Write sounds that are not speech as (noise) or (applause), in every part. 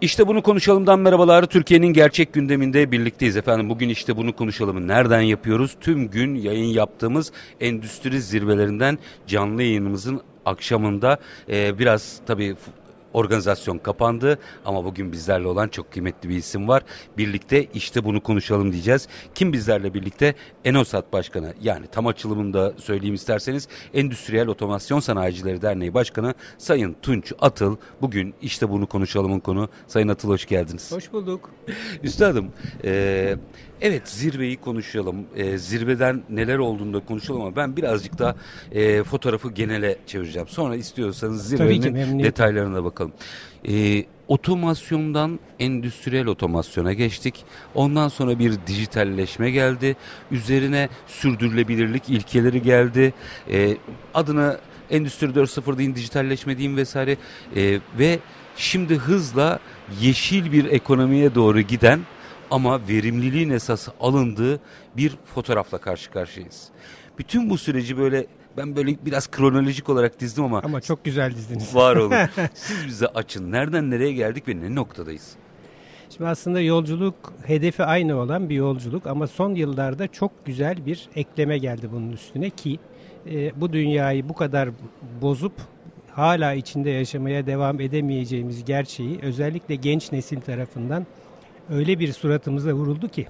İşte bunu konuşalımdan merhabalar. Türkiye'nin gerçek gündeminde birlikteyiz efendim. Bugün işte bunu konuşalım. Nereden yapıyoruz? Tüm gün yayın yaptığımız endüstri zirvelerinden canlı yayınımızın akşamında e, biraz tabii Organizasyon kapandı ama bugün bizlerle olan çok kıymetli bir isim var. Birlikte işte bunu konuşalım diyeceğiz. Kim bizlerle birlikte? Enosat Başkanı yani tam açılımında söyleyeyim isterseniz Endüstriyel Otomasyon Sanayicileri Derneği Başkanı Sayın Tunç Atıl. Bugün işte bunu konuşalımın konu. Sayın Atıl hoş geldiniz. Hoş bulduk. Üstadım e, evet zirveyi konuşalım. E, zirveden neler olduğunu da konuşalım ama ben birazcık da e, fotoğrafı genele çevireceğim. Sonra istiyorsanız zirvenin detaylarına bakalım bakalım. E, otomasyondan endüstriyel otomasyona geçtik. Ondan sonra bir dijitalleşme geldi. Üzerine sürdürülebilirlik ilkeleri geldi. E, adına Endüstri 4.0 deyin, dijitalleşme deyin vesaire. E, ve şimdi hızla yeşil bir ekonomiye doğru giden ama verimliliğin esas alındığı bir fotoğrafla karşı karşıyayız. Bütün bu süreci böyle ben böyle biraz kronolojik olarak dizdim ama... Ama çok güzel dizdiniz. Var olun. (laughs) Siz bize açın. Nereden nereye geldik ve ne noktadayız? Şimdi aslında yolculuk hedefi aynı olan bir yolculuk ama son yıllarda çok güzel bir ekleme geldi bunun üstüne ki e, bu dünyayı bu kadar bozup hala içinde yaşamaya devam edemeyeceğimiz gerçeği özellikle genç nesil tarafından öyle bir suratımıza vuruldu ki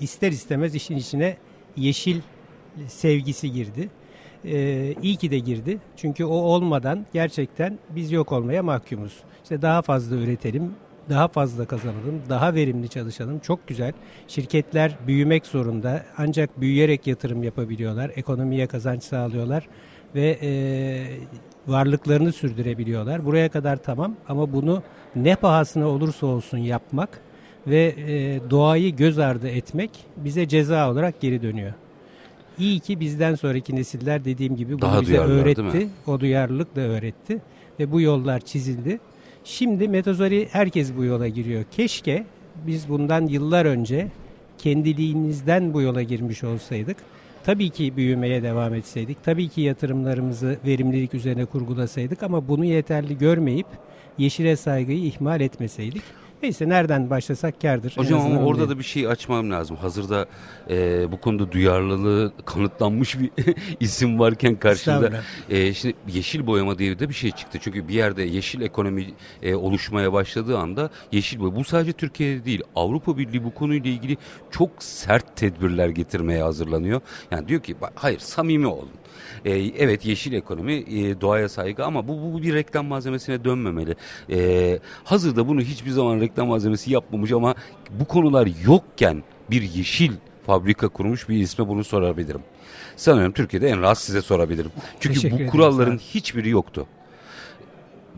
ister istemez işin içine yeşil sevgisi girdi. Ee, iyi ki de girdi. Çünkü o olmadan gerçekten biz yok olmaya mahkumuz. İşte daha fazla üretelim, daha fazla kazanalım, daha verimli çalışalım. Çok güzel. Şirketler büyümek zorunda. Ancak büyüyerek yatırım yapabiliyorlar. Ekonomiye kazanç sağlıyorlar ve e, varlıklarını sürdürebiliyorlar. Buraya kadar tamam ama bunu ne pahasına olursa olsun yapmak ve e, doğayı göz ardı etmek bize ceza olarak geri dönüyor. İyi ki bizden sonraki nesiller dediğim gibi bunu Daha bize öğretti. O duyarlılık da öğretti. Ve bu yollar çizildi. Şimdi Metazori herkes bu yola giriyor. Keşke biz bundan yıllar önce kendiliğimizden bu yola girmiş olsaydık. Tabii ki büyümeye devam etseydik. Tabii ki yatırımlarımızı verimlilik üzerine kurgulasaydık ama bunu yeterli görmeyip yeşile saygıyı ihmal etmeseydik. Neyse nereden başlasak kardır. Hocam ama orada değil. da bir şey açmam lazım. Hazırda e, bu konuda duyarlılığı kanıtlanmış bir (laughs) isim varken karşında. E, şimdi yeşil boyama diye de bir şey çıktı. Çünkü bir yerde yeşil ekonomi e, oluşmaya başladığı anda yeşil boyama. Bu sadece Türkiye'de değil. Avrupa Birliği bu konuyla ilgili çok sert tedbirler getirmeye hazırlanıyor. Yani diyor ki hayır samimi olun. E, evet yeşil ekonomi e, doğaya saygı ama bu, bu bir reklam malzemesine dönmemeli. E, hazırda bunu hiçbir zaman reklam malzemesi yapmamış ama bu konular yokken bir yeşil fabrika kurmuş bir isme bunu sorabilirim. Sanıyorum Türkiye'de en rahat size sorabilirim. Çünkü Teşekkür bu kuralların hiçbiri yoktu.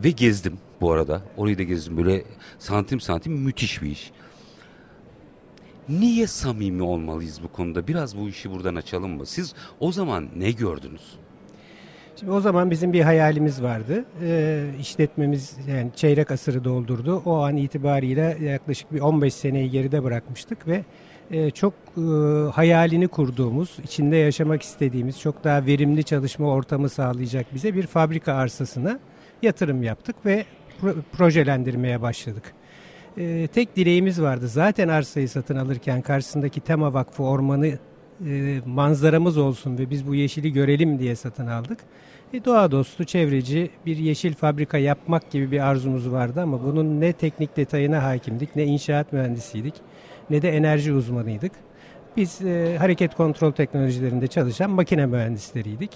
Ve gezdim bu arada. Orayı da gezdim. Böyle santim santim müthiş bir iş. Niye samimi olmalıyız bu konuda? Biraz bu işi buradan açalım mı? Siz o zaman ne gördünüz? Şimdi o zaman bizim bir hayalimiz vardı. Ee, işletmemiz yani çeyrek asırı doldurdu. O an itibariyle yaklaşık bir 15 seneyi geride bırakmıştık ve e, çok e, hayalini kurduğumuz, içinde yaşamak istediğimiz, çok daha verimli çalışma ortamı sağlayacak bize bir fabrika arsasına yatırım yaptık ve pro projelendirmeye başladık e, tek dileğimiz vardı. Zaten arsayı satın alırken karşısındaki Tema Vakfı ormanı e, manzaramız olsun ve biz bu yeşili görelim diye satın aldık. E, doğa dostu, çevreci bir yeşil fabrika yapmak gibi bir arzumuz vardı ama bunun ne teknik detayına hakimdik, ne inşaat mühendisiydik, ne de enerji uzmanıydık. Biz e, hareket kontrol teknolojilerinde çalışan makine mühendisleriydik.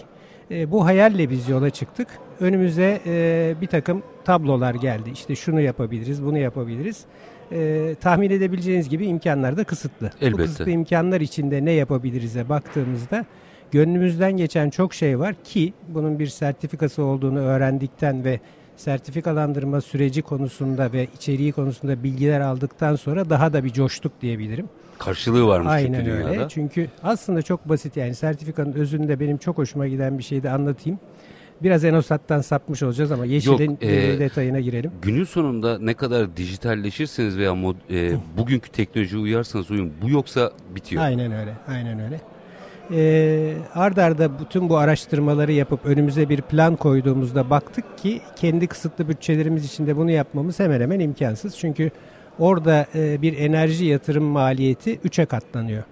E, bu hayalle biz yola çıktık. Önümüze e, bir takım tablolar geldi. İşte şunu yapabiliriz, bunu yapabiliriz. E, tahmin edebileceğiniz gibi imkanlar da kısıtlı. Elbette. Bu kısıtlı imkanlar içinde ne yapabiliriz'e baktığımızda gönlümüzden geçen çok şey var ki bunun bir sertifikası olduğunu öğrendikten ve sertifikalandırma süreci konusunda ve içeriği konusunda bilgiler aldıktan sonra daha da bir coştuk diyebilirim karşılığı varmış Aynen çünkü dünyada. öyle. Çünkü aslında çok basit yani sertifikanın özünde benim çok hoşuma giden bir şeyi de anlatayım. Biraz Enosat'tan sapmış olacağız ama Yeşil'in Yok, e, detayına girelim. Günün sonunda ne kadar dijitalleşirseniz veya mod, e, bugünkü teknolojiye uyarsanız uyun. Bu yoksa bitiyor. Aynen öyle. Aynen öyle. E, ard arda bütün bu araştırmaları yapıp önümüze bir plan koyduğumuzda baktık ki kendi kısıtlı bütçelerimiz içinde bunu yapmamız hemen hemen imkansız. Çünkü orada e, bir enerji yatırım maliyeti 3'e katlanıyor.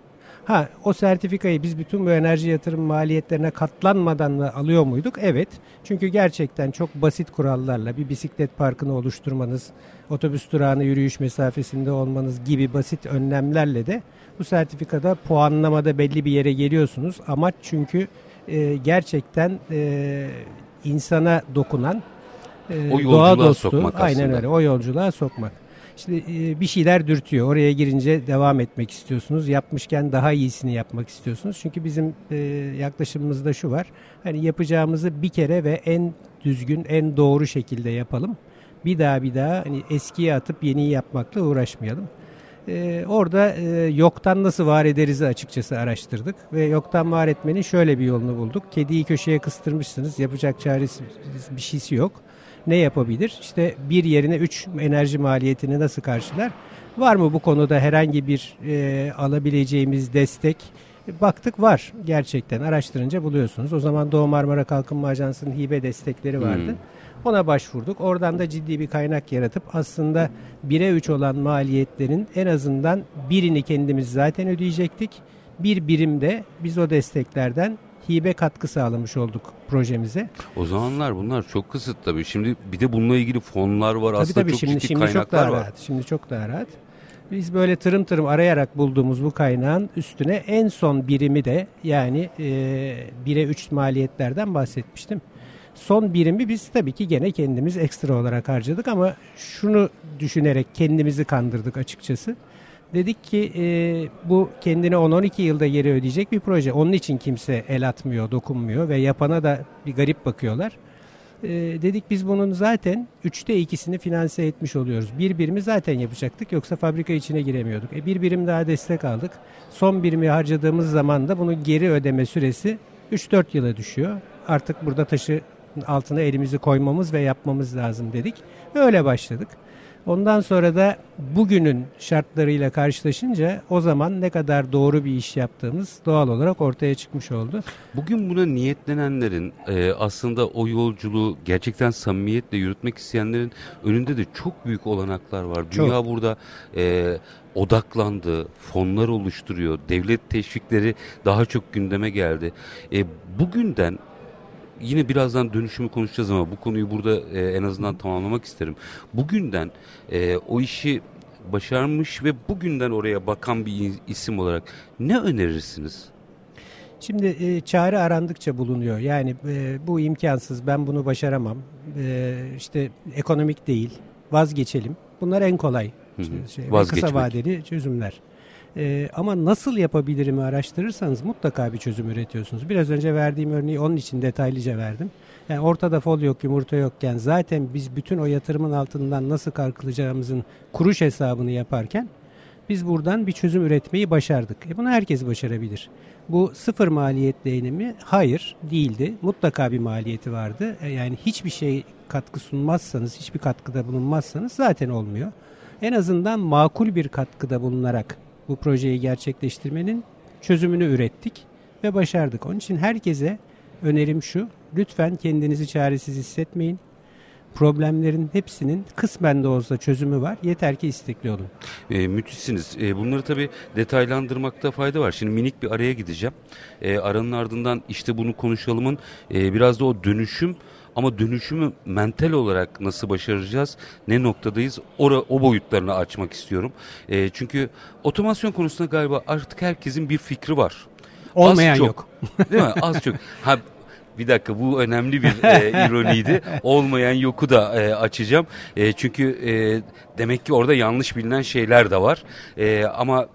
Ha o sertifikayı biz bütün bu enerji yatırım maliyetlerine katlanmadan da alıyor muyduk? Evet. Çünkü gerçekten çok basit kurallarla bir bisiklet parkını oluşturmanız, otobüs durağını yürüyüş mesafesinde olmanız gibi basit önlemlerle de bu sertifikada puanlamada belli bir yere geliyorsunuz. Amaç çünkü e, gerçekten e, insana dokunan e, doğa dostu, sokmak aynen öyle o yolculuğa sokmak. İşte e, bir şeyler dürtüyor. Oraya girince devam etmek istiyorsunuz. Yapmışken daha iyisini yapmak istiyorsunuz. Çünkü bizim e, yaklaşımımızda şu var. Hani yapacağımızı bir kere ve en düzgün, en doğru şekilde yapalım. Bir daha bir daha hani eskiyi atıp yeniyi yapmakla uğraşmayalım. Ee, orada e, yoktan nasıl var ederiz açıkçası araştırdık ve yoktan var etmenin şöyle bir yolunu bulduk. Kediyi köşeye kıstırmışsınız, yapacak çaresi bir şeysi yok ne yapabilir? İşte bir yerine üç enerji maliyetini nasıl karşılar? Var mı bu konuda herhangi bir e, alabileceğimiz destek? Baktık var gerçekten araştırınca buluyorsunuz. O zaman Doğu Marmara Kalkınma Ajansı'nın hibe destekleri vardı. Hmm. Ona başvurduk. Oradan da ciddi bir kaynak yaratıp aslında 1'e 3 olan maliyetlerin en azından birini kendimiz zaten ödeyecektik. Bir birimde biz o desteklerden hibe katkı sağlamış olduk projemize. O zamanlar bunlar çok kısıt tabii. Şimdi bir de bununla ilgili fonlar var. Tabii Aslında tabii çok şimdi, ciddi şimdi kaynaklar çok daha var. Rahat. Şimdi çok daha rahat. Biz böyle tırım tırım arayarak bulduğumuz bu kaynağın üstüne en son birimi de yani e, 1'e 3 maliyetlerden bahsetmiştim. Son birimi biz tabii ki gene kendimiz ekstra olarak harcadık ama şunu düşünerek kendimizi kandırdık açıkçası. Dedik ki e, bu kendini 10-12 yılda geri ödeyecek bir proje. Onun için kimse el atmıyor, dokunmuyor ve yapana da bir garip bakıyorlar. E, dedik biz bunun zaten üçte ikisini finanse etmiş oluyoruz. Bir birimi zaten yapacaktık yoksa fabrika içine giremiyorduk. E, bir birim daha destek aldık. Son birimi harcadığımız zaman da bunun geri ödeme süresi 3-4 yıla düşüyor. Artık burada taşı altına elimizi koymamız ve yapmamız lazım dedik. Öyle başladık. Ondan sonra da bugünün şartlarıyla karşılaşınca o zaman ne kadar doğru bir iş yaptığımız doğal olarak ortaya çıkmış oldu. Bugün buna niyetlenenlerin e, aslında o yolculuğu gerçekten samimiyetle yürütmek isteyenlerin önünde de çok büyük olanaklar var. Çok. Dünya burada e, odaklandı, fonlar oluşturuyor, devlet teşvikleri daha çok gündeme geldi. E, bugünden yine birazdan dönüşümü konuşacağız ama bu konuyu burada e, en azından tamamlamak isterim. Bugünden e, o işi başarmış ve bugünden oraya bakan bir isim olarak ne önerirsiniz? Şimdi e, çare arandıkça bulunuyor. Yani e, bu imkansız, ben bunu başaramam. E, işte ekonomik değil, vazgeçelim. Bunlar en kolay, hı hı. Şey, kısa vadeli çözümler. E, ama nasıl yapabilirimi araştırırsanız mutlaka bir çözüm üretiyorsunuz. Biraz önce verdiğim örneği onun için detaylıca verdim. Yani ortada fol yok, yumurta yokken zaten biz bütün o yatırımın altından nasıl kalkılacağımızın kuruş hesabını yaparken biz buradan bir çözüm üretmeyi başardık. E bunu herkes başarabilir. Bu sıfır maliyet değinimi hayır değildi. Mutlaka bir maliyeti vardı. E yani hiçbir şey katkı sunmazsanız, hiçbir katkıda bulunmazsanız zaten olmuyor. En azından makul bir katkıda bulunarak bu projeyi gerçekleştirmenin çözümünü ürettik ve başardık. Onun için herkese önerim şu. Lütfen kendinizi çaresiz hissetmeyin. Problemlerin hepsinin kısmen de olsa çözümü var. Yeter ki istekli olun. E, müthişsiniz. E, bunları tabii detaylandırmakta fayda var. Şimdi minik bir araya gideceğim. E, aranın ardından işte bunu konuşalımın e, biraz da o dönüşüm ama dönüşümü mental olarak nasıl başaracağız? Ne noktadayız? O, o boyutlarını açmak istiyorum. E, çünkü otomasyon konusunda galiba artık herkesin bir fikri var. Olmayan Az çok, yok. (laughs) Değil mi? Az çok. Ha, bir dakika bu önemli bir e, (laughs) ironiydi. Olmayan yoku da e, açacağım. E, çünkü e, demek ki orada yanlış bilinen şeyler de var. E, ama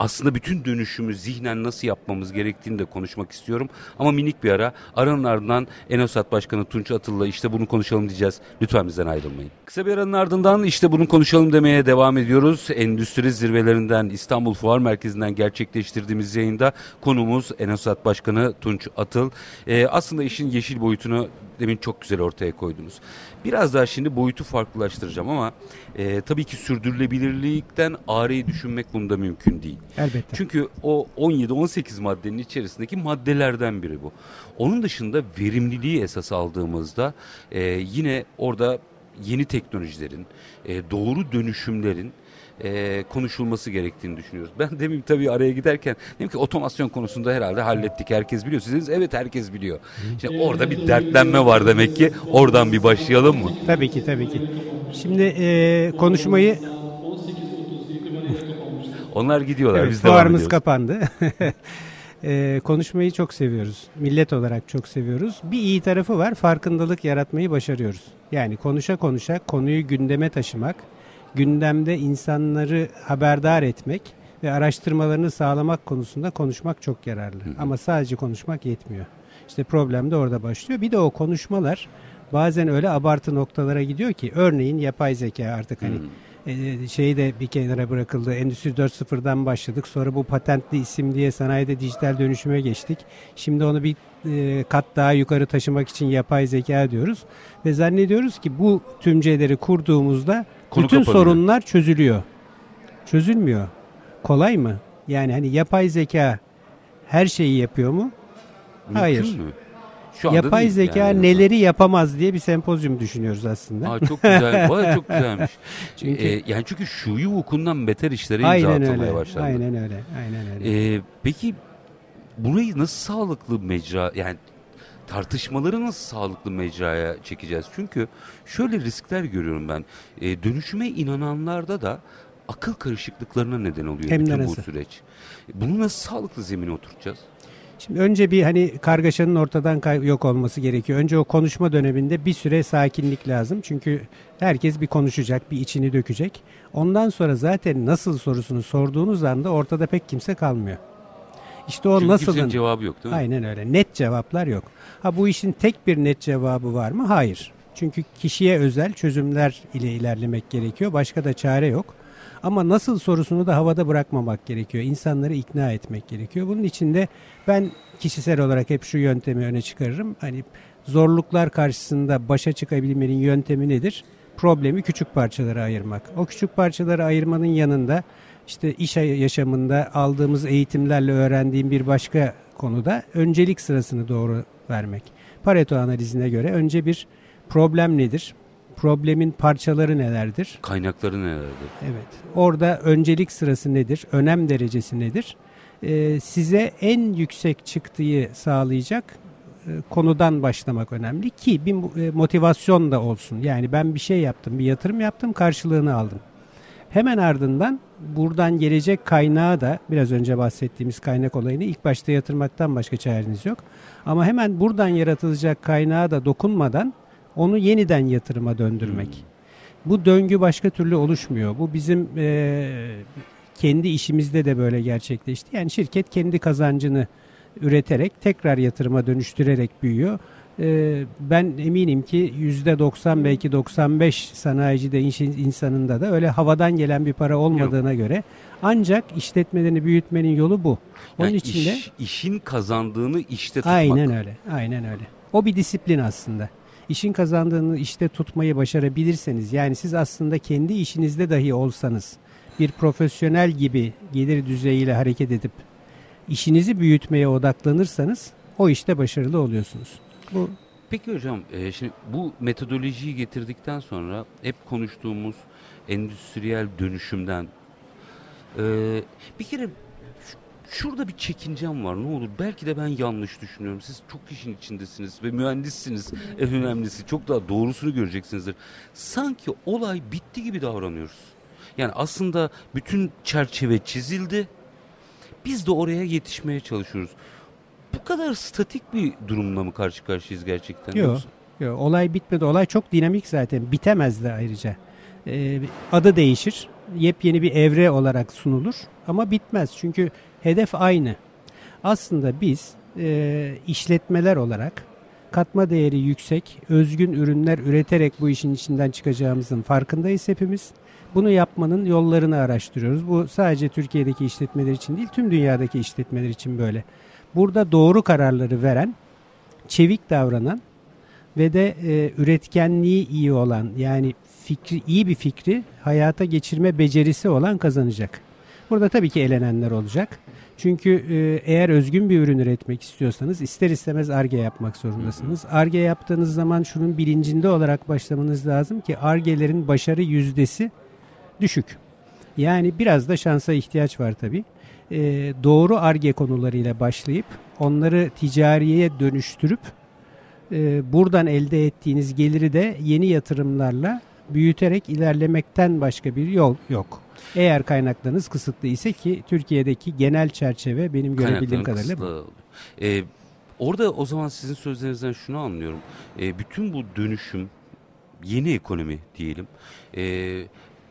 aslında bütün dönüşümü zihnen nasıl yapmamız gerektiğini de konuşmak istiyorum. Ama minik bir ara. Aranın ardından Enosat Başkanı Tunç Atıl'la işte bunu konuşalım diyeceğiz. Lütfen bizden ayrılmayın. Kısa bir aranın ardından işte bunu konuşalım demeye devam ediyoruz. Endüstri zirvelerinden İstanbul Fuar Merkezi'nden gerçekleştirdiğimiz yayında konumuz Enosat Başkanı Tunç Atıl. Ee, aslında işin yeşil boyutunu demin çok güzel ortaya koydunuz. Biraz daha şimdi boyutu farklılaştıracağım ama e, tabii ki sürdürülebilirlikten ağrıyı düşünmek bunda mümkün değil. Elbette. Çünkü o 17-18 maddenin içerisindeki maddelerden biri bu. Onun dışında verimliliği esas aldığımızda e, yine orada yeni teknolojilerin, e, doğru dönüşümlerin e, konuşulması gerektiğini düşünüyoruz. Ben demin tabii araya giderken dedim ki otomasyon konusunda herhalde hallettik. Herkes biliyor. Siz evet herkes biliyor. Şimdi orada bir dertlenme var demek ki. Oradan bir başlayalım mı? Tabii ki tabii ki. Şimdi e, konuşmayı onlar gidiyorlar. Evet, biz fuarımız kapandı. (laughs) e, konuşmayı çok seviyoruz. Millet olarak çok seviyoruz. Bir iyi tarafı var. Farkındalık yaratmayı başarıyoruz. Yani konuşa konuşa konuyu gündeme taşımak, gündemde insanları haberdar etmek ve araştırmalarını sağlamak konusunda konuşmak çok yararlı. Ama sadece konuşmak yetmiyor. İşte problem de orada başlıyor. Bir de o konuşmalar bazen öyle abartı noktalara gidiyor ki örneğin yapay zeka artık hani e, şeyi de bir kenara bırakıldı. Endüstri 4.0'dan başladık. Sonra bu patentli isim diye sanayide dijital dönüşüme geçtik. Şimdi onu bir e, kat daha yukarı taşımak için yapay zeka diyoruz. Ve zannediyoruz ki bu tümceleri kurduğumuzda Konu bütün kapanıyor. sorunlar çözülüyor. Çözülmüyor. Kolay mı? Yani hani yapay zeka her şeyi yapıyor mu? Mümkün Hayır. mü? Şu Yapay zeka yani. neleri yapamaz diye bir sempozyum düşünüyoruz aslında. Aa, çok güzel. Baya çok (laughs) güzelmiş. Çünkü- Ee, yani çünkü şuyu vukundan beter işlere imza Aynen atılmaya öyle. başlandı. Aynen öyle. Aynen öyle. Ee, peki burayı nasıl sağlıklı mecra yani tartışmaları nasıl sağlıklı mecraya çekeceğiz? Çünkü şöyle riskler görüyorum ben. Ee, dönüşüme inananlarda da akıl karışıklıklarına neden oluyor Hem bütün bu süreç. Bunu nasıl sağlıklı zemine oturtacağız? Şimdi önce bir hani kargaşanın ortadan kay- yok olması gerekiyor. Önce o konuşma döneminde bir süre sakinlik lazım. Çünkü herkes bir konuşacak, bir içini dökecek. Ondan sonra zaten nasıl sorusunu sorduğunuz anda ortada pek kimse kalmıyor. İşte o Çünkü nasılın cevabı yok değil mi? Aynen öyle. Net cevaplar yok. Ha bu işin tek bir net cevabı var mı? Hayır. Çünkü kişiye özel çözümler ile ilerlemek gerekiyor. Başka da çare yok. Ama nasıl sorusunu da havada bırakmamak gerekiyor. İnsanları ikna etmek gerekiyor. Bunun için de ben kişisel olarak hep şu yöntemi öne çıkarırım. Hani zorluklar karşısında başa çıkabilmenin yöntemi nedir? Problemi küçük parçalara ayırmak. O küçük parçalara ayırmanın yanında işte iş yaşamında aldığımız eğitimlerle öğrendiğim bir başka konuda öncelik sırasını doğru vermek. Pareto analizine göre önce bir problem nedir? Problemin parçaları nelerdir? Kaynakları nelerdir? Evet. Orada öncelik sırası nedir? Önem derecesi nedir? Ee, size en yüksek çıktığı sağlayacak e, konudan başlamak önemli ki bir e, motivasyon da olsun. Yani ben bir şey yaptım, bir yatırım yaptım, karşılığını aldım. Hemen ardından buradan gelecek kaynağı da biraz önce bahsettiğimiz kaynak olayını ilk başta yatırmaktan başka çareniz yok. Ama hemen buradan yaratılacak kaynağı da dokunmadan onu yeniden yatırıma döndürmek. Bu döngü başka türlü oluşmuyor. Bu bizim e, kendi işimizde de böyle gerçekleşti. Yani şirket kendi kazancını üreterek tekrar yatırıma dönüştürerek büyüyor. E, ben eminim ki %90 belki 95 sanayicide iş insanında da öyle havadan gelen bir para olmadığına göre ancak işletmelerini büyütmenin yolu bu. Onun Yani için de iş- işin kazandığını işte tutmak. Aynen öyle. Aynen öyle. O bir disiplin aslında. İşin kazandığını işte tutmayı başarabilirseniz yani siz aslında kendi işinizde dahi olsanız bir profesyonel gibi gelir düzeyiyle hareket edip işinizi büyütmeye odaklanırsanız o işte başarılı oluyorsunuz. Bu. Peki hocam e, şimdi bu metodolojiyi getirdikten sonra hep konuştuğumuz endüstriyel dönüşümden e, bir kere şurada bir çekincem var ne olur. Belki de ben yanlış düşünüyorum. Siz çok işin içindesiniz ve mühendissiniz. En önemlisi çok daha doğrusunu göreceksinizdir. Sanki olay bitti gibi davranıyoruz. Yani aslında bütün çerçeve çizildi. Biz de oraya yetişmeye çalışıyoruz bu kadar statik bir durumla mı karşı karşıyayız gerçekten? Yok. Yoksa- Yo, olay bitmedi. Olay çok dinamik zaten. Bitemez de ayrıca. Ee, adı değişir. Yepyeni bir evre olarak sunulur. Ama bitmez. Çünkü hedef aynı. Aslında biz e, işletmeler olarak katma değeri yüksek, özgün ürünler üreterek bu işin içinden çıkacağımızın farkındayız hepimiz. Bunu yapmanın yollarını araştırıyoruz. Bu sadece Türkiye'deki işletmeler için değil, tüm dünyadaki işletmeler için böyle. Burada doğru kararları veren, çevik davranan, ve de e, üretkenliği iyi olan yani fikri iyi bir fikri hayata geçirme becerisi olan kazanacak. Burada tabii ki elenenler olacak. Çünkü e, eğer özgün bir ürün üretmek istiyorsanız ister istemez ARGE yapmak zorundasınız. ARGE yaptığınız zaman şunun bilincinde olarak başlamanız lazım ki ARGE'lerin başarı yüzdesi düşük. Yani biraz da şansa ihtiyaç var tabii. E, doğru ARGE konularıyla başlayıp onları ticariye dönüştürüp e, buradan elde ettiğiniz geliri de yeni yatırımlarla büyüterek ilerlemekten başka bir yol yok. Eğer kaynaklarınız kısıtlı ise ki Türkiye'deki genel çerçeve benim görebildiğim kadarıyla bu. Ee, orada o zaman sizin sözlerinizden şunu anlıyorum. Ee, bütün bu dönüşüm, yeni ekonomi diyelim, e,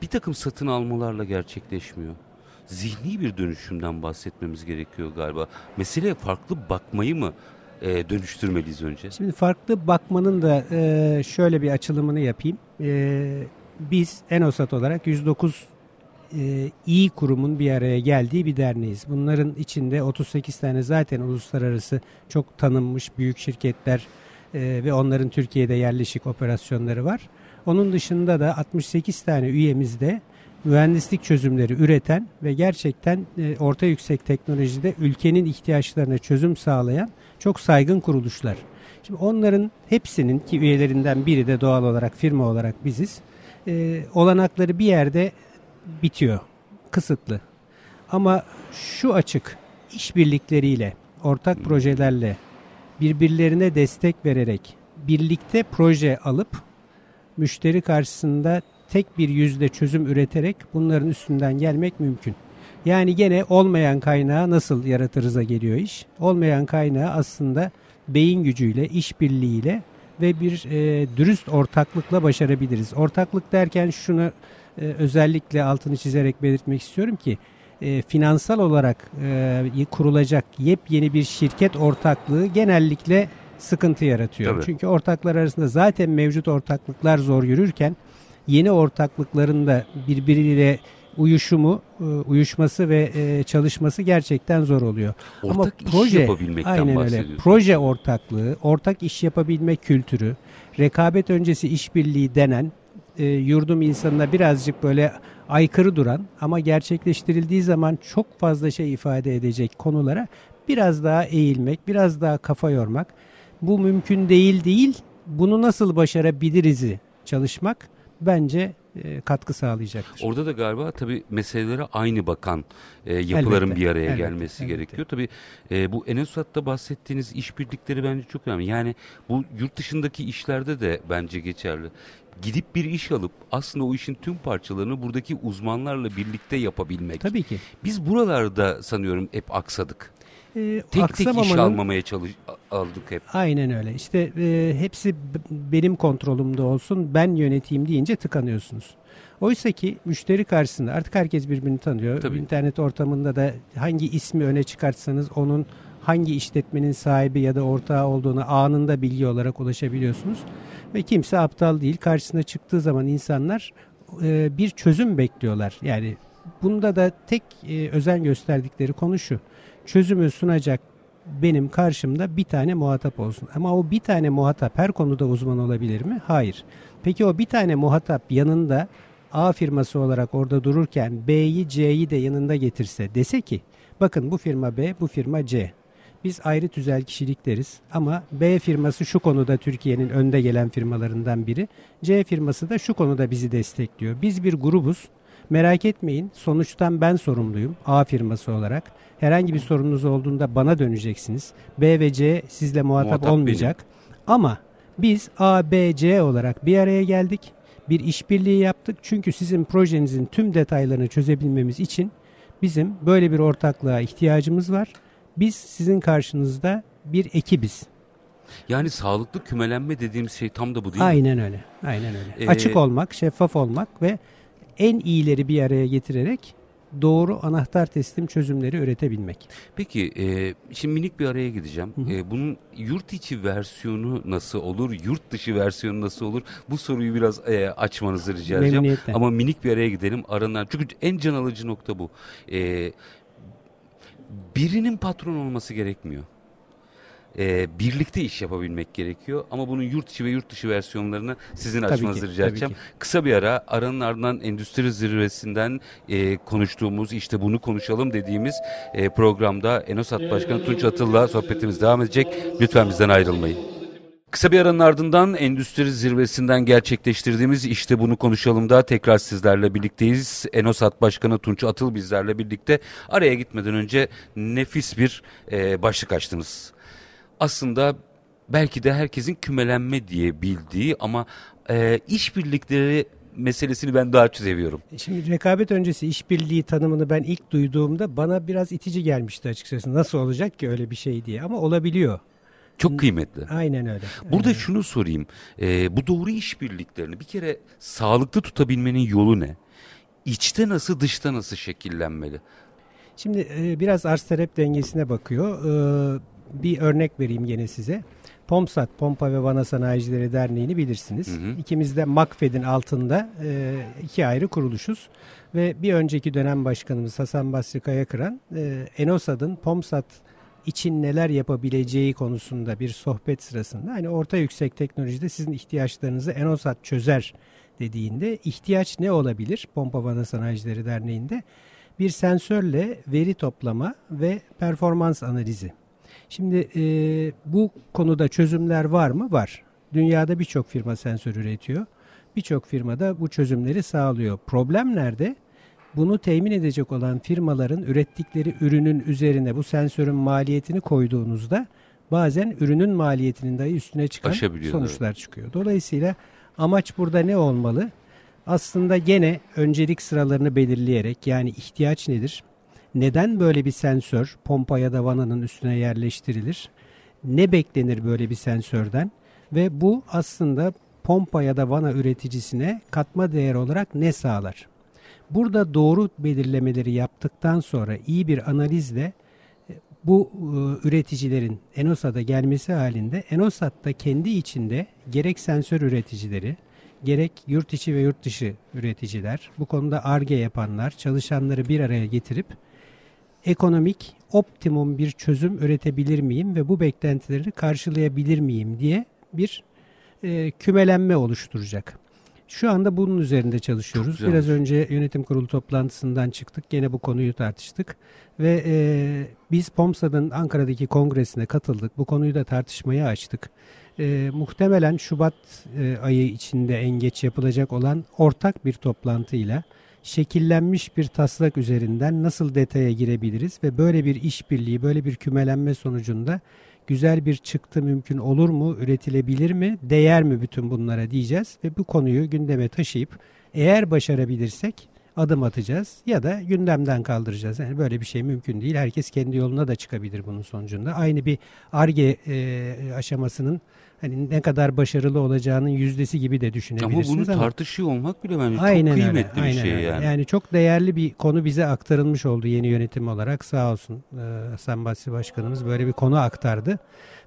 bir takım satın almalarla gerçekleşmiyor. Zihni bir dönüşümden bahsetmemiz gerekiyor galiba. Mesele farklı bakmayı mı e, dönüştürmeliyiz önce? Şimdi farklı bakmanın da e, şöyle bir açılımını yapayım. E, biz Enosat olarak 109 e, iyi kurumun bir araya geldiği bir derneğiz. Bunların içinde 38 tane zaten uluslararası çok tanınmış büyük şirketler e, ve onların Türkiye'de yerleşik operasyonları var. Onun dışında da 68 tane üyemizde mühendislik çözümleri üreten ve gerçekten e, orta yüksek teknolojide ülkenin ihtiyaçlarına çözüm sağlayan çok saygın kuruluşlar. Şimdi onların hepsinin ki üyelerinden biri de doğal olarak firma olarak biziz. E, olanakları bir yerde bitiyor. Kısıtlı. Ama şu açık işbirlikleriyle, ortak projelerle birbirlerine destek vererek birlikte proje alıp müşteri karşısında tek bir yüzde çözüm üreterek bunların üstünden gelmek mümkün. Yani gene olmayan kaynağı nasıl yaratırıza geliyor iş. Olmayan kaynağı aslında beyin gücüyle, işbirliğiyle ve bir e, dürüst ortaklıkla başarabiliriz. Ortaklık derken şunu e, özellikle altını çizerek belirtmek istiyorum ki e, finansal olarak e, kurulacak yepyeni bir şirket ortaklığı genellikle sıkıntı yaratıyor. Tabii. Çünkü ortaklar arasında zaten mevcut ortaklıklar zor yürürken yeni ortaklıkların da birbiriyle uyuşumu, e, uyuşması ve e, çalışması gerçekten zor oluyor. Ortak Ama proje, iş yapabilmekten aynen öyle. Proje ortaklığı, ortak iş yapabilme kültürü, rekabet öncesi işbirliği denen e, yurdum insanına birazcık böyle aykırı duran ama gerçekleştirildiği zaman çok fazla şey ifade edecek konulara biraz daha eğilmek, biraz daha kafa yormak. Bu mümkün değil değil, bunu nasıl başarabiliriz'i çalışmak bence e, katkı sağlayacaktır. Orada da galiba tabii meselelere aynı bakan e, yapıların elbette, bir araya elbette, gelmesi elbette. gerekiyor. Tabii e, bu Enesat'ta bahsettiğiniz işbirlikleri bence çok önemli. Yani bu yurt dışındaki işlerde de bence geçerli gidip bir iş alıp aslında o işin tüm parçalarını buradaki uzmanlarla birlikte yapabilmek. Tabii ki. Biz buralarda sanıyorum hep aksadık. Ee, tek tek iş almamaya çalış aldık hep. Aynen öyle. İşte e, hepsi benim kontrolümde olsun, ben yöneteyim deyince tıkanıyorsunuz. Oysa ki müşteri karşısında artık herkes birbirini tanıyor. Tabii. İnternet ortamında da hangi ismi öne çıkartsanız onun hangi işletmenin sahibi ya da ortağı olduğunu anında bilgi olarak ulaşabiliyorsunuz. Ve kimse aptal değil. Karşısına çıktığı zaman insanlar e, bir çözüm bekliyorlar. Yani bunda da tek e, özen gösterdikleri konu şu. Çözümü sunacak benim karşımda bir tane muhatap olsun. Ama o bir tane muhatap her konuda uzman olabilir mi? Hayır. Peki o bir tane muhatap yanında A firması olarak orada dururken B'yi C'yi de yanında getirse dese ki bakın bu firma B bu firma C. Biz ayrı tüzel kişilik deriz ama B firması şu konuda Türkiye'nin önde gelen firmalarından biri. C firması da şu konuda bizi destekliyor. Biz bir grubuz. Merak etmeyin sonuçtan ben sorumluyum A firması olarak. Herhangi bir sorununuz olduğunda bana döneceksiniz. B ve C sizle muhatap, muhatap olmayacak. Benim. Ama biz A, B, C olarak bir araya geldik. Bir işbirliği yaptık. Çünkü sizin projenizin tüm detaylarını çözebilmemiz için bizim böyle bir ortaklığa ihtiyacımız var. Biz sizin karşınızda bir ekibiz. Yani sağlıklı kümelenme dediğimiz şey tam da bu değil Aynen mi? öyle. Aynen öyle. Ee, Açık olmak, şeffaf olmak ve en iyileri bir araya getirerek doğru anahtar teslim çözümleri üretebilmek. Peki e, şimdi minik bir araya gideceğim. Hı hı. E, bunun yurt içi versiyonu nasıl olur, yurt dışı versiyonu nasıl olur? Bu soruyu biraz e, açmanızı rica edeceğim. Ama minik bir araya gidelim. Aranan çünkü en can alıcı nokta bu. E, birinin patron olması gerekmiyor. E, birlikte iş yapabilmek gerekiyor. Ama bunun yurt içi ve yurt dışı versiyonlarını sizin Tabii açmanızı ki, rica edeceğim. ki. Kısa bir ara aranın ardından endüstri zirvesinden e, konuştuğumuz işte bunu konuşalım dediğimiz e, programda Enosat Başkanı Tunç Atıl'la sohbetimiz devam edecek. Lütfen bizden ayrılmayın. Kısa bir aranın ardından endüstri zirvesinden gerçekleştirdiğimiz işte bunu konuşalım da tekrar sizlerle birlikteyiz. Enosat Başkanı Tunç Atıl bizlerle birlikte araya gitmeden önce nefis bir e, başlık açtınız. Aslında belki de herkesin kümelenme diye bildiği ama e, işbirlikleri meselesini ben daha çok seviyorum. Şimdi rekabet öncesi işbirliği tanımını ben ilk duyduğumda bana biraz itici gelmişti açıkçası. Nasıl olacak ki öyle bir şey diye ama olabiliyor. Çok kıymetli. Aynen öyle. Burada Ee, şunu sorayım. E, bu doğru işbirliklerini bir kere sağlıklı tutabilmenin yolu ne? İçte nasıl dışta nasıl şekillenmeli? Şimdi e, biraz arz talep dengesine bakıyor. Ee, bir örnek vereyim gene size. POMSAT, Pompa ve Vana Sanayicileri Derneği'ni bilirsiniz. Hı hı. İkimiz de MAKFED'in altında e, iki ayrı kuruluşuz. Ve bir önceki dönem başkanımız Hasan Basri Kayakıran, e, ENOSAD'ın POMSAT için neler yapabileceği konusunda bir sohbet sırasında hani orta yüksek teknolojide sizin ihtiyaçlarınızı ENOSAT çözer dediğinde ihtiyaç ne olabilir? Pompa Vana Sanayicileri Derneği'nde bir sensörle veri toplama ve performans analizi. Şimdi e, bu konuda çözümler var mı? Var. Dünyada birçok firma sensör üretiyor. Birçok firma da bu çözümleri sağlıyor. Problem nerede? Bunu temin edecek olan firmaların ürettikleri ürünün üzerine bu sensörün maliyetini koyduğunuzda bazen ürünün maliyetinin dahi üstüne çıkan sonuçlar çıkıyor. Dolayısıyla amaç burada ne olmalı? Aslında gene öncelik sıralarını belirleyerek yani ihtiyaç nedir? Neden böyle bir sensör pompa ya da vananın üstüne yerleştirilir? Ne beklenir böyle bir sensörden? Ve bu aslında pompa ya da vana üreticisine katma değer olarak ne sağlar? Burada doğru belirlemeleri yaptıktan sonra iyi bir analizle e, bu e, üreticilerin Enosat'a gelmesi halinde Enosat da kendi içinde gerek sensör üreticileri, gerek yurt içi ve yurt dışı üreticiler, bu konuda ARGE yapanlar, çalışanları bir araya getirip ekonomik optimum bir çözüm üretebilir miyim ve bu beklentileri karşılayabilir miyim diye bir e, kümelenme oluşturacak. Şu anda bunun üzerinde çalışıyoruz. Biraz önce yönetim kurulu toplantısından çıktık. Gene bu konuyu tartıştık. Ve e, biz POMSA'nın Ankara'daki kongresine katıldık. Bu konuyu da tartışmaya açtık. E, muhtemelen Şubat e, ayı içinde en geç yapılacak olan ortak bir toplantıyla şekillenmiş bir taslak üzerinden nasıl detaya girebiliriz ve böyle bir işbirliği, böyle bir kümelenme sonucunda güzel bir çıktı mümkün olur mu, üretilebilir mi, değer mi bütün bunlara diyeceğiz ve bu konuyu gündeme taşıyıp eğer başarabilirsek adım atacağız ya da gündemden kaldıracağız. Yani böyle bir şey mümkün değil. Herkes kendi yoluna da çıkabilir bunun sonucunda. Aynı bir ARGE e, aşamasının hani ne kadar başarılı olacağının yüzdesi gibi de Ama düşünebilirsiniz bunu ama. tartışıyor olmak bile bence Aynen çok öyle, kıymetli bir aynen şey öyle. yani. Yani çok değerli bir konu bize aktarılmış oldu yeni yönetim olarak sağ olsun e, Hasan Basri Başkanımız böyle bir konu aktardı.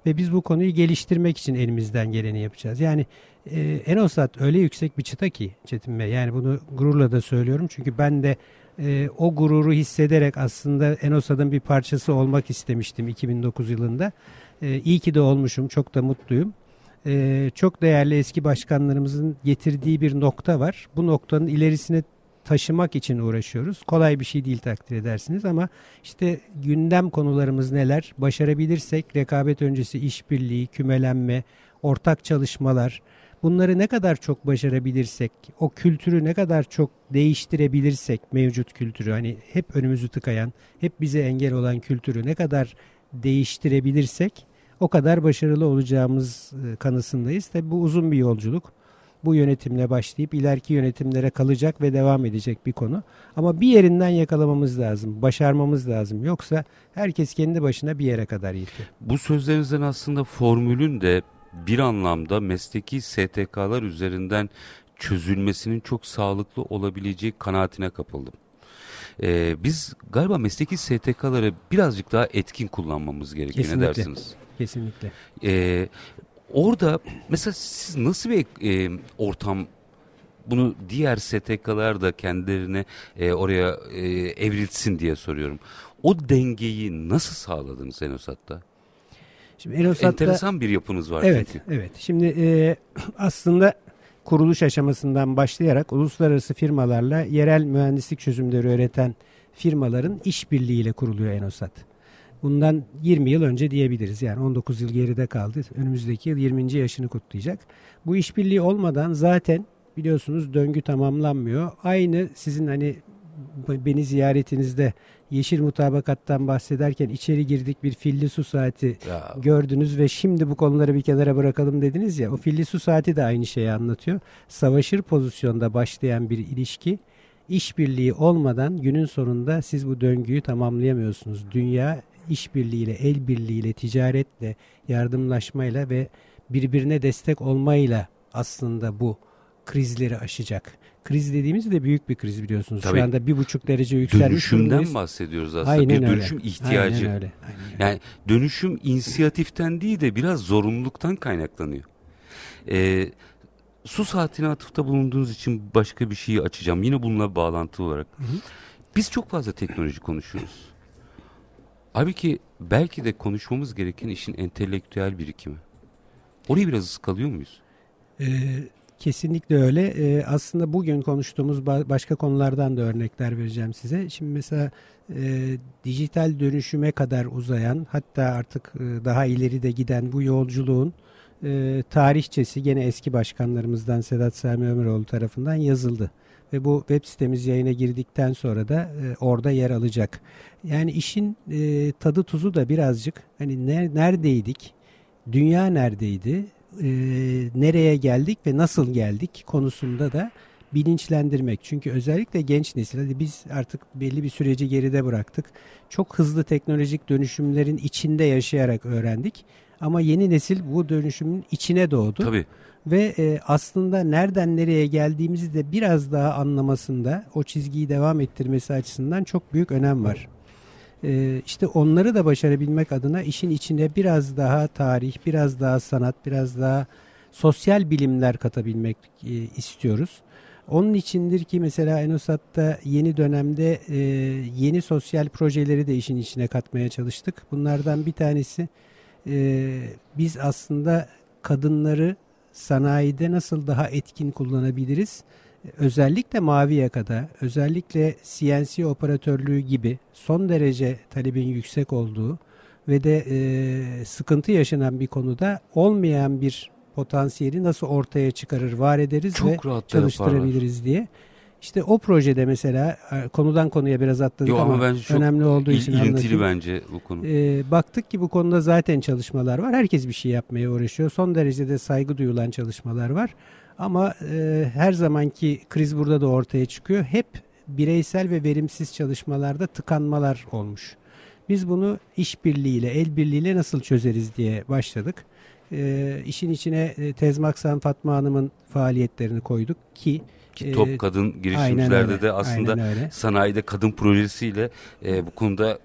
Ve biz bu konuyu geliştirmek için elimizden geleni yapacağız. Yani e, Enosat öyle yüksek bir çıta ki Çetin Bey yani bunu gururla da söylüyorum. Çünkü ben de e, o gururu hissederek aslında Enosat'ın bir parçası olmak istemiştim 2009 yılında. E, iyi ki de olmuşum çok da mutluyum. Ee, çok değerli eski başkanlarımızın getirdiği bir nokta var. Bu noktanın ilerisine taşımak için uğraşıyoruz. Kolay bir şey değil takdir edersiniz ama işte gündem konularımız neler? Başarabilirsek rekabet öncesi işbirliği, kümelenme, ortak çalışmalar bunları ne kadar çok başarabilirsek, o kültürü ne kadar çok değiştirebilirsek mevcut kültürü hani hep önümüzü tıkayan, hep bize engel olan kültürü ne kadar değiştirebilirsek o kadar başarılı olacağımız e, kanısındayız. Tabi bu uzun bir yolculuk. Bu yönetimle başlayıp ileriki yönetimlere kalacak ve devam edecek bir konu. Ama bir yerinden yakalamamız lazım, başarmamız lazım. Yoksa herkes kendi başına bir yere kadar yetiyor. Bu sözlerinizden aslında formülün de bir anlamda mesleki STK'lar üzerinden çözülmesinin çok sağlıklı olabileceği kanaatine kapıldım. Ee, biz galiba mesleki STK'ları birazcık daha etkin kullanmamız gerekiyor. Ne Kesinlikle. dersiniz? Kesinlikle. Ee, orada mesela siz nasıl bir e, ortam bunu diğer STK'lar da kendilerine e, oraya e, evrilsin diye soruyorum. O dengeyi nasıl sağladınız Enosat'ta? Şimdi Enosat'ta, Enteresan bir yapınız var evet, çünkü. Evet. Şimdi e, (clears throat) aslında kuruluş aşamasından başlayarak uluslararası firmalarla yerel mühendislik çözümleri üreten firmaların işbirliğiyle kuruluyor Enosat. Bundan 20 yıl önce diyebiliriz. Yani 19 yıl geride kaldı. Önümüzdeki yıl 20. yaşını kutlayacak. Bu işbirliği olmadan zaten biliyorsunuz döngü tamamlanmıyor. Aynı sizin hani beni ziyaretinizde yeşil mutabakattan bahsederken içeri girdik bir filli su saati ya. gördünüz ve şimdi bu konuları bir kenara bırakalım dediniz ya o filli su saati de aynı şeyi anlatıyor. Savaşır pozisyonda başlayan bir ilişki işbirliği olmadan günün sonunda siz bu döngüyü tamamlayamıyorsunuz. Dünya işbirliğiyle, el birliğiyle, ticaretle, yardımlaşmayla ve birbirine destek olmayla aslında bu krizleri aşacak. Kriz dediğimiz de büyük bir kriz biliyorsunuz. Tabii, Şu anda bir buçuk derece yükselmiş Dönüşümden durumdayız. bahsediyoruz aslında. Aynen bir dönüşüm öyle. ihtiyacı. Aynen öyle. Aynen öyle. Yani dönüşüm inisiyatiften değil de biraz zorunluluktan kaynaklanıyor. Ee, su saatine atıfta bulunduğunuz için başka bir şeyi açacağım. Yine bununla bağlantı olarak. Hı hı. Biz çok fazla teknoloji konuşuyoruz. Halbuki belki de konuşmamız gereken işin entelektüel birikimi. Orayı biraz ıskalıyor muyuz? Ee, kesinlikle öyle. Ee, aslında bugün konuştuğumuz başka konulardan da örnekler vereceğim size. Şimdi mesela e, dijital dönüşüme kadar uzayan hatta artık e, daha ileri de giden bu yolculuğun e, tarihçesi gene eski başkanlarımızdan Sedat Sami Ömeroğlu tarafından yazıldı. Ve bu web sitemiz yayına girdikten sonra da e, orada yer alacak. Yani işin e, tadı tuzu da birazcık hani ne, neredeydik, dünya neredeydi, e, nereye geldik ve nasıl geldik konusunda da bilinçlendirmek. Çünkü özellikle genç nesil, hadi biz artık belli bir süreci geride bıraktık. Çok hızlı teknolojik dönüşümlerin içinde yaşayarak öğrendik. Ama yeni nesil bu dönüşümün içine doğdu. Tabii. Ve e, aslında nereden nereye geldiğimizi de biraz daha anlamasında o çizgiyi devam ettirmesi açısından çok büyük önem var. E, işte onları da başarabilmek adına işin içine biraz daha tarih, biraz daha sanat, biraz daha sosyal bilimler katabilmek e, istiyoruz. Onun içindir ki mesela Enosat'ta yeni dönemde e, yeni sosyal projeleri de işin içine katmaya çalıştık. Bunlardan bir tanesi e, biz aslında kadınları sanayide nasıl daha etkin kullanabiliriz? Özellikle mavi yakada, özellikle CNC operatörlüğü gibi son derece talebin yüksek olduğu ve de e, sıkıntı yaşanan bir konuda olmayan bir potansiyeli nasıl ortaya çıkarır, var ederiz Çok ve çalıştırabiliriz yaparlar. diye işte o projede mesela e, konudan konuya biraz atladık Yo, ama, ama bence çok önemli olduğu il, için ilintili bence bu konu. Ee, baktık ki bu konuda zaten çalışmalar var. Herkes bir şey yapmaya uğraşıyor. Son derecede saygı duyulan çalışmalar var. Ama e, her zamanki kriz burada da ortaya çıkıyor. Hep bireysel ve verimsiz çalışmalarda tıkanmalar olmuş. Biz bunu işbirliğiyle, el birliğiyle nasıl çözeriz diye başladık. E, işin içine e, Tezmaksan Fatma Hanım'ın faaliyetlerini koyduk ki ki Top Kadın girişimcilerde de aslında sanayide kadın projesiyle e, bu konuda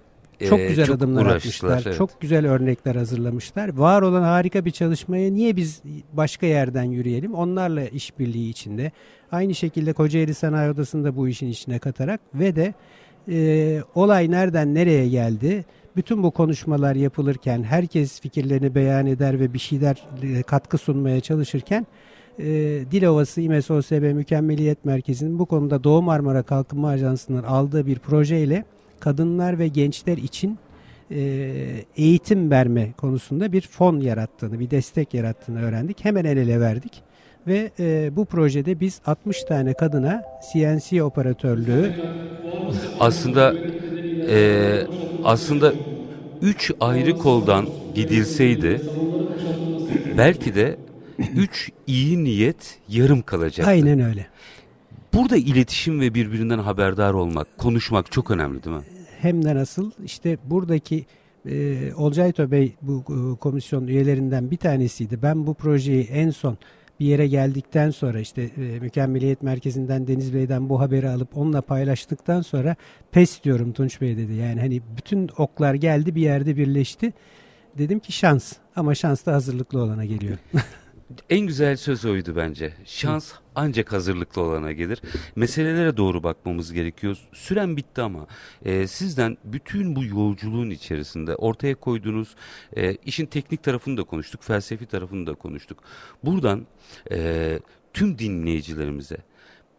çok güzel çok adımlar atmışlar. Evet. Çok güzel örnekler hazırlamışlar. Var olan harika bir çalışmaya niye biz başka yerden yürüyelim? Onlarla işbirliği içinde. Aynı şekilde Kocaeli Sanayi Odası'nda bu işin içine katarak ve de e, olay nereden nereye geldi? Bütün bu konuşmalar yapılırken herkes fikirlerini beyan eder ve bir şeyler e, katkı sunmaya çalışırken e, Dilovası İMES OSB Mükemmeliyet Merkezi'nin bu konuda Doğu Marmara Kalkınma Ajansı'nın aldığı bir projeyle kadınlar ve gençler için e, eğitim verme konusunda bir fon yarattığını, bir destek yarattığını öğrendik. Hemen el ele verdik. Ve e, bu projede biz 60 tane kadına CNC operatörlüğü aslında e, aslında 3 ayrı koldan gidilseydi belki de (laughs) üç iyi niyet yarım kalacaktı. Aynen öyle. Burada iletişim ve birbirinden haberdar olmak, konuşmak çok önemli değil mi? Hem de nasıl işte buradaki e, Olcay Bey bu e, komisyon üyelerinden bir tanesiydi. Ben bu projeyi en son bir yere geldikten sonra işte e, Mükemmeliyet Merkezi'nden Deniz Bey'den bu haberi alıp onunla paylaştıktan sonra pes diyorum Tunç Bey dedi. Yani hani bütün oklar geldi bir yerde birleşti. Dedim ki şans ama şans da hazırlıklı olana geliyor. (laughs) En güzel söz oydu bence. Şans ancak hazırlıklı olana gelir. Meselelere doğru bakmamız gerekiyor. Süren bitti ama e, sizden bütün bu yolculuğun içerisinde ortaya koyduğunuz e, işin teknik tarafını da konuştuk, felsefi tarafını da konuştuk. Buradan e, tüm dinleyicilerimize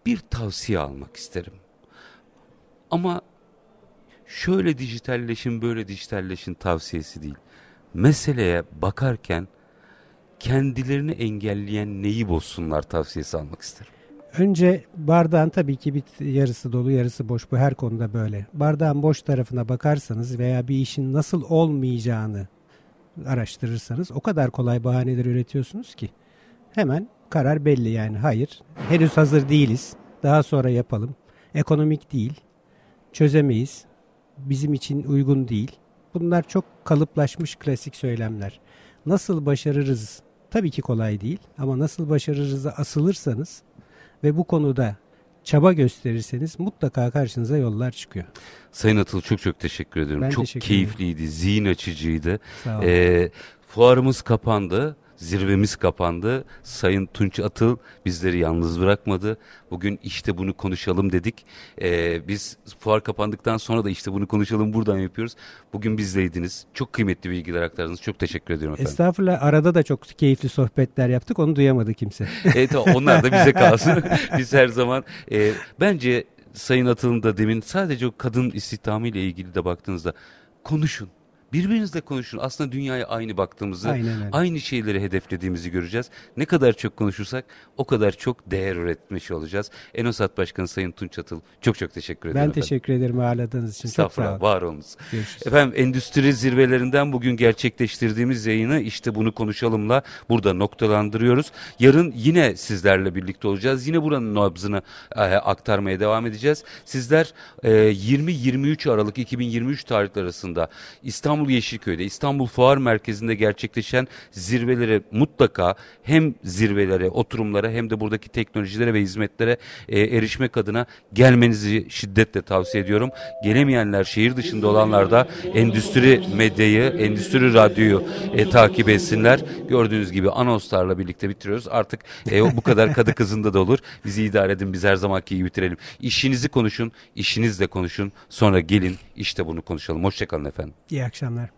bir tavsiye almak isterim. Ama şöyle dijitalleşin, böyle dijitalleşin tavsiyesi değil. Meseleye bakarken kendilerini engelleyen neyi bozsunlar tavsiyesi almak isterim. Önce bardağın tabii ki bir yarısı dolu yarısı boş. Bu her konuda böyle. Bardağın boş tarafına bakarsanız veya bir işin nasıl olmayacağını araştırırsanız o kadar kolay bahaneler üretiyorsunuz ki hemen karar belli yani. Hayır henüz hazır değiliz. Daha sonra yapalım. Ekonomik değil. Çözemeyiz. Bizim için uygun değil. Bunlar çok kalıplaşmış klasik söylemler. Nasıl başarırız tabii ki kolay değil ama nasıl başarırızı asılırsanız ve bu konuda çaba gösterirseniz mutlaka karşınıza yollar çıkıyor. Sayın Atıl çok çok teşekkür ediyorum. Ben çok teşekkür keyifliydi, zihin açıcıydı. Sağ olun. Ee, fuarımız kapandı. Zirvemiz kapandı. Sayın Tunç Atıl bizleri yalnız bırakmadı. Bugün işte bunu konuşalım dedik. Ee, biz fuar kapandıktan sonra da işte bunu konuşalım buradan yapıyoruz. Bugün bizleydiniz. Çok kıymetli bilgiler aktardınız. Çok teşekkür ediyorum efendim. Estağfurullah arada da çok keyifli sohbetler yaptık onu duyamadı kimse. (laughs) Evet onlar da bize (laughs) kalsın. (laughs) Biz her zaman e, bence Sayın Atıl'ın da demin sadece o kadın istihdamı ile ilgili de baktığınızda konuşun. Birbirinizle konuşun. Aslında dünyaya aynı baktığımızı, aynı şeyleri hedeflediğimizi göreceğiz. Ne kadar çok konuşursak o kadar çok değer üretmiş olacağız. Enosat Başkanı Sayın Tunç Atıl çok çok teşekkür ederim. ben efendim. teşekkür ederim ağırladığınız için. Çok sağ olun. var olunuz. Görüşürüz. Efendim endüstri zirvelerinden bugün gerçekleştirdiğimiz yayını işte bunu konuşalımla burada noktalandırıyoruz. Yarın yine sizlerle birlikte olacağız. Yine buranın nabzını e, aktarmaya devam edeceğiz. Sizler e, 20-23 Aralık 2023 tarihleri arasında İstanbul Yeşilköy'de İstanbul Fuar Merkezi'nde gerçekleşen zirvelere mutlaka hem zirvelere, oturumlara hem de buradaki teknolojilere ve hizmetlere e, erişmek adına gelmenizi şiddetle tavsiye ediyorum. Gelemeyenler şehir dışında olanlar da endüstri medyayı, endüstri radyoyu e, takip etsinler. Gördüğünüz gibi anonslarla birlikte bitiriyoruz. Artık e, bu kadar kadı kızında da olur. Bizi idare edin. Biz her zamanki gibi bitirelim. İşinizi konuşun, işinizle konuşun. Sonra gelin işte bunu konuşalım. Hoşçakalın efendim. İyi akşamlar.